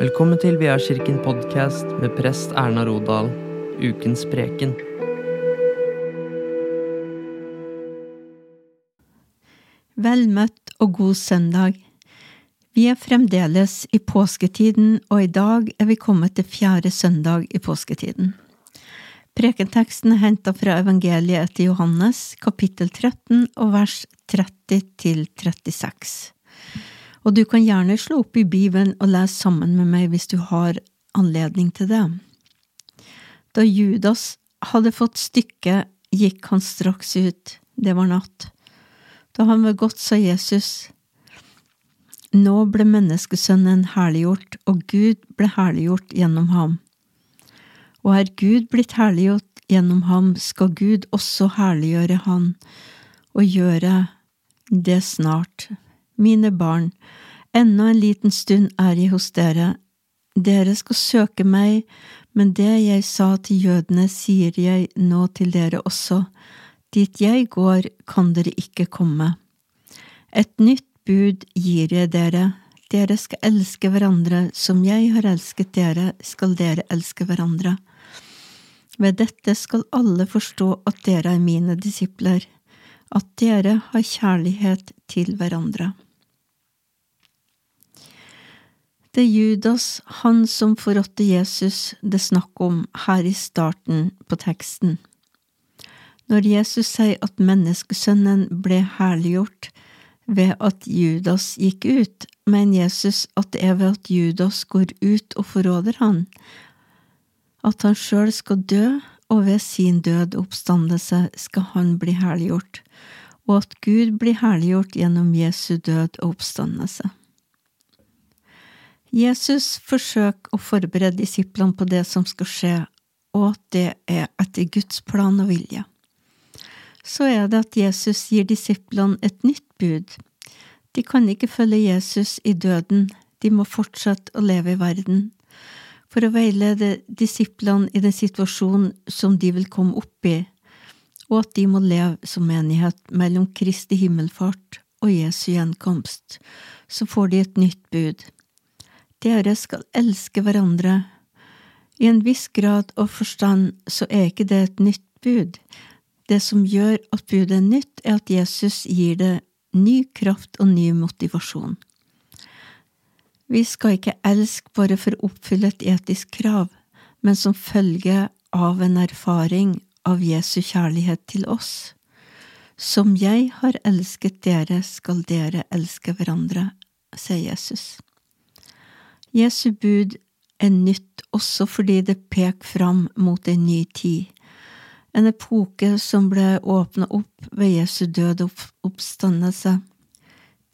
Velkommen til Kirken podkast med prest Erna Rodal, ukens preken. Vel møtt og god søndag. Vi er fremdeles i påsketiden, og i dag er vi kommet til fjerde søndag i påsketiden. Prekenteksten er henta fra evangeliet etter Johannes, kapittel 13 og vers 30 til 36 og du kan gjerne slå opp i Bibelen og lese sammen med meg hvis du har anledning til det. Da Judas hadde fått stykket, gikk han straks ut, det var natt. Da han var gått, sa Jesus, Nå ble menneskesønnen herliggjort, og Gud ble herliggjort gjennom ham. Og er Gud blitt herliggjort gjennom ham, skal Gud også herliggjøre han, og gjøre det snart. Mine barn, ennå en liten stund er jeg hos dere. Dere skal søke meg, men det jeg sa til jødene, sier jeg nå til dere også. Dit jeg går, kan dere ikke komme. Et nytt bud gir jeg dere. Dere skal elske hverandre som jeg har elsket dere, skal dere elske hverandre. Ved dette skal alle forstå at dere er mine disipler, at dere har kjærlighet til hverandre. Det er Judas, han som forrådte Jesus, det er snakk om her i starten på teksten. Når Jesus sier at menneskesønnen ble herliggjort ved at Judas gikk ut, mener Jesus at det er ved at Judas går ut og forråder han, at han sjøl skal dø, og ved sin død oppstandelse skal han bli herliggjort, og at Gud blir herliggjort gjennom Jesu død og oppstandelse. Jesus forsøker å forberede disiplene på det som skal skje, og at det er etter Guds plan og vilje. Så er det at Jesus gir disiplene et nytt bud. De kan ikke følge Jesus i døden, de må fortsette å leve i verden. For å veilede disiplene i den situasjonen som de vil komme opp i, og at de må leve som menighet mellom Kristi himmelfart og Jesu gjenkomst, så får de et nytt bud. Dere skal elske hverandre. I en viss grad og forstand så er ikke det et nytt bud. Det som gjør at budet er nytt, er at Jesus gir det ny kraft og ny motivasjon. Vi skal ikke elske bare for å oppfylle et etisk krav, men som følge av en erfaring av Jesu kjærlighet til oss. Som jeg har elsket dere, skal dere elske hverandre, sier Jesus. Jesu bud er nytt også fordi det peker fram mot en ny tid, en epoke som ble åpna opp ved Jesu død og oppstandelse.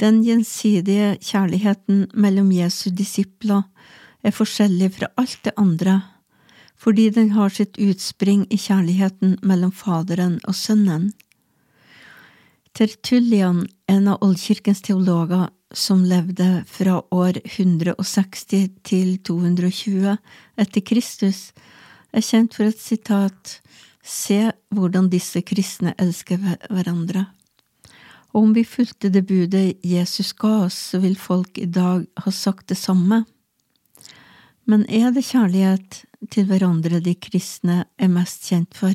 Den gjensidige kjærligheten mellom Jesu disipler er forskjellig fra alt det andre, fordi den har sitt utspring i kjærligheten mellom Faderen og Sønnen. Tertullian, en av oldkirkens teologer, som levde fra år 160 til 220 etter Kristus, er kjent for et sitat Se hvordan disse kristne elsker hverandre. Og om vi fulgte det budet Jesus ga oss, så vil folk i dag ha sagt det samme. Men er det kjærlighet til hverandre de kristne er mest kjent for?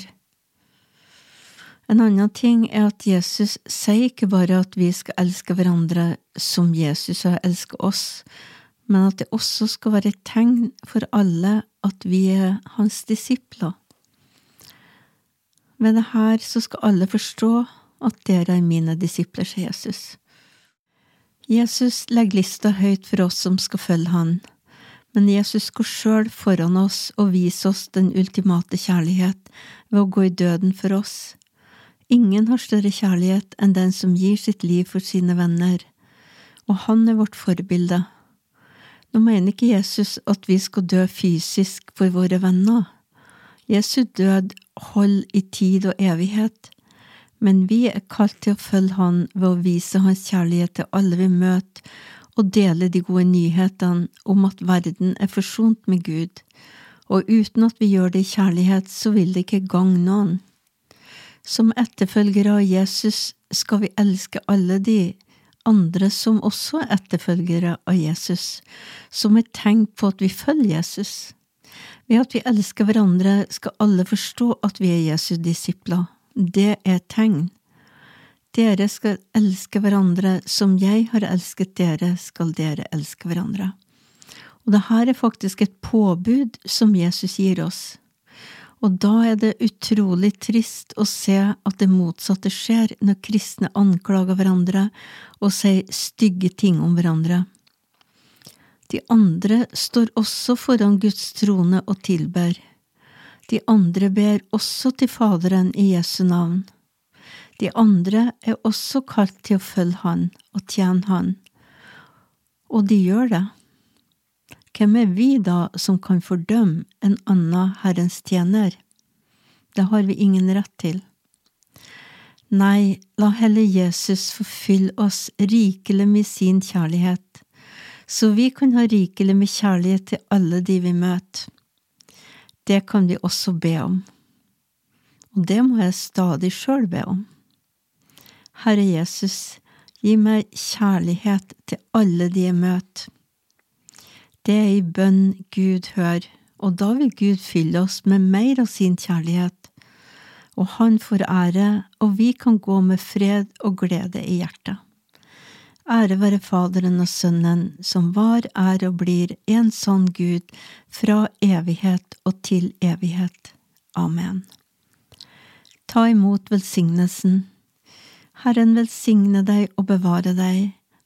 En annen ting er at Jesus sier ikke bare at vi skal elske hverandre som Jesus har elsket oss, men at det også skal være et tegn for alle at vi er hans disipler. Ved det her så skal alle forstå at dere er mine disipler, sier Jesus. Jesus legger lista høyt for oss som skal følge han, men Jesus går sjøl foran oss og viser oss den ultimate kjærlighet ved å gå i døden for oss. Ingen har større kjærlighet enn den som gir sitt liv for sine venner, og han er vårt forbilde. Nå mener ikke Jesus at vi skal dø fysisk for våre venner. Jesu død holder i tid og evighet, men vi er kalt til å følge Han ved å vise Hans kjærlighet til alle vi møter, og dele de gode nyhetene om at verden er forsont med Gud, og uten at vi gjør det i kjærlighet, så vil det ikke gagne noen. Som etterfølgere av Jesus skal vi elske alle de andre som også er etterfølgere av Jesus, som et tegn på at vi følger Jesus. Ved at vi elsker hverandre, skal alle forstå at vi er Jesu disipler. Det er et tegn. Dere skal elske hverandre som jeg har elsket dere, skal dere elske hverandre. Og det er faktisk et påbud som Jesus gir oss. Og da er det utrolig trist å se at det motsatte skjer når kristne anklager hverandre og sier stygge ting om hverandre. De andre står også foran Guds trone og tilber. De andre ber også til Faderen i Jesu navn. De andre er også kalt til å følge Han og tjene Han. Og de gjør det. Hvem er vi da som kan fordømme en annen Herrens tjener? Det har vi ingen rett til. Nei, la heller Jesus forfylle oss rikelig med sin kjærlighet, så vi kan ha rikelig med kjærlighet til alle de vi møter. Det kan vi også be om, og det må jeg stadig sjøl be om. Herre Jesus, gi meg kjærlighet til alle de jeg møter. Det er i bønn Gud hører, og da vil Gud fylle oss med mer av sin kjærlighet, og Han får ære, og vi kan gå med fred og glede i hjertet. Ære være Faderen og Sønnen, som var, er og blir en sånn Gud, fra evighet og til evighet. Amen. Ta imot velsignelsen. Herren velsigne deg og bevare deg.